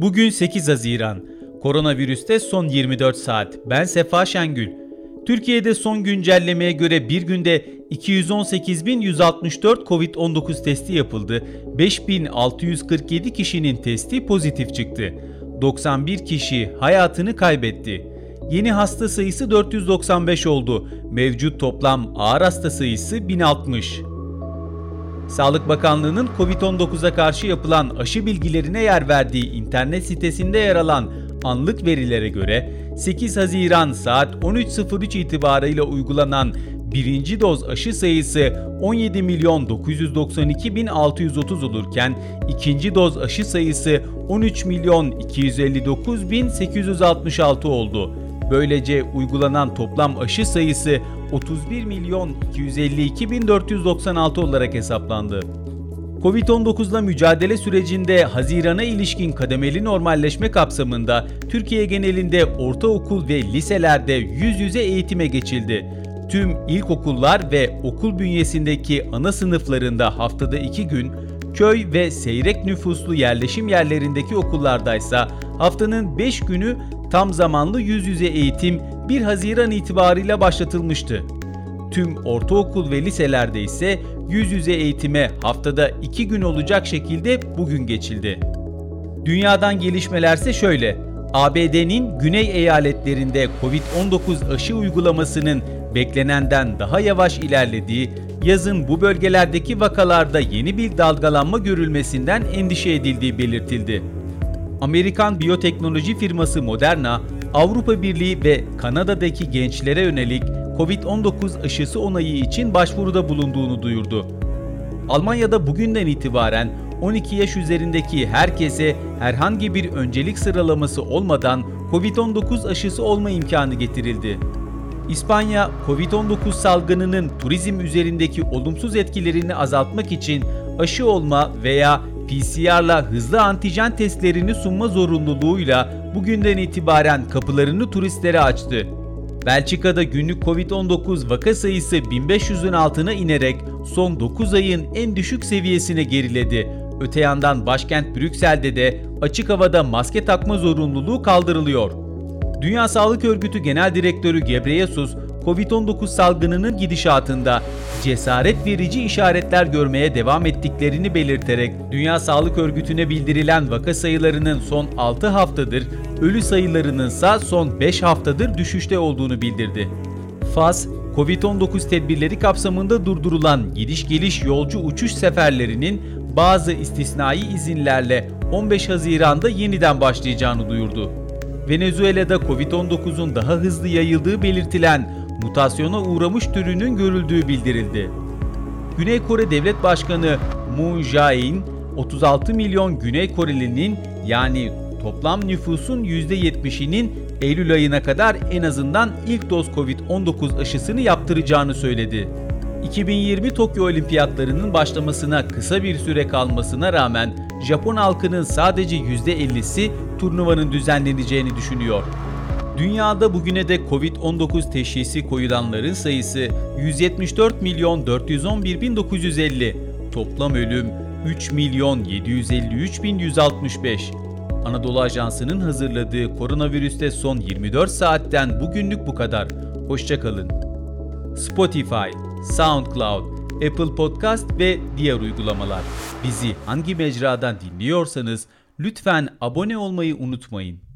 Bugün 8 Haziran. Koronavirüste son 24 saat. Ben Sefa Şengül. Türkiye'de son güncellemeye göre bir günde 218.164 COVID-19 testi yapıldı. 5.647 kişinin testi pozitif çıktı. 91 kişi hayatını kaybetti. Yeni hasta sayısı 495 oldu. Mevcut toplam ağır hasta sayısı 1060. Sağlık Bakanlığı'nın COVID-19'a karşı yapılan aşı bilgilerine yer verdiği internet sitesinde yer alan anlık verilere göre 8 Haziran saat 13.03 itibarıyla uygulanan birinci doz aşı sayısı 17 milyon 992 bin 630 olurken ikinci doz aşı sayısı 13 milyon 259 bin 866 oldu. Böylece uygulanan toplam aşı sayısı 31 milyon 252 bin 496 olarak hesaplandı. Covid-19'la mücadele sürecinde Haziran'a ilişkin kademeli normalleşme kapsamında Türkiye genelinde ortaokul ve liselerde yüz yüze eğitime geçildi. Tüm ilkokullar ve okul bünyesindeki ana sınıflarında haftada iki gün, köy ve seyrek nüfuslu yerleşim yerlerindeki okullardaysa haftanın 5 günü tam zamanlı yüz yüze eğitim 1 Haziran itibarıyla başlatılmıştı. Tüm ortaokul ve liselerde ise yüz yüze eğitime haftada 2 gün olacak şekilde bugün geçildi. Dünyadan gelişmelerse şöyle. ABD'nin güney eyaletlerinde Covid-19 aşı uygulamasının beklenenden daha yavaş ilerlediği, yazın bu bölgelerdeki vakalarda yeni bir dalgalanma görülmesinden endişe edildiği belirtildi. Amerikan biyoteknoloji firması Moderna, Avrupa Birliği ve Kanada'daki gençlere yönelik COVID-19 aşısı onayı için başvuruda bulunduğunu duyurdu. Almanya'da bugünden itibaren 12 yaş üzerindeki herkese herhangi bir öncelik sıralaması olmadan COVID-19 aşısı olma imkanı getirildi. İspanya, COVID-19 salgınının turizm üzerindeki olumsuz etkilerini azaltmak için aşı olma veya PCR'la hızlı antijen testlerini sunma zorunluluğuyla bugünden itibaren kapılarını turistlere açtı. Belçika'da günlük Covid-19 vaka sayısı 1500'ün altına inerek son 9 ayın en düşük seviyesine geriledi. Öte yandan başkent Brüksel'de de açık havada maske takma zorunluluğu kaldırılıyor. Dünya Sağlık Örgütü Genel Direktörü Gebreyesus, Covid-19 salgınının gidişatında cesaret verici işaretler görmeye devam ettiklerini belirterek Dünya Sağlık Örgütü'ne bildirilen vaka sayılarının son 6 haftadır, ölü sayılarının ise son 5 haftadır düşüşte olduğunu bildirdi. Fas, Covid-19 tedbirleri kapsamında durdurulan gidiş geliş yolcu uçuş seferlerinin bazı istisnai izinlerle 15 Haziran'da yeniden başlayacağını duyurdu. Venezuela'da Covid-19'un daha hızlı yayıldığı belirtilen mutasyona uğramış türünün görüldüğü bildirildi. Güney Kore Devlet Başkanı Moon Jae-in, 36 milyon Güney Korelinin yani toplam nüfusun %70'inin Eylül ayına kadar en azından ilk doz Covid-19 aşısını yaptıracağını söyledi. 2020 Tokyo Olimpiyatlarının başlamasına kısa bir süre kalmasına rağmen Japon halkının sadece %50'si turnuvanın düzenleneceğini düşünüyor. Dünyada bugüne de Covid-19 teşhisi koyulanların sayısı 174 milyon 411 bin 950. Toplam ölüm 3 milyon 753 bin 165. Anadolu Ajansı'nın hazırladığı koronavirüste son 24 saatten bugünlük bu kadar. Hoşçakalın. Spotify, SoundCloud, Apple Podcast ve diğer uygulamalar. Bizi hangi mecradan dinliyorsanız lütfen abone olmayı unutmayın.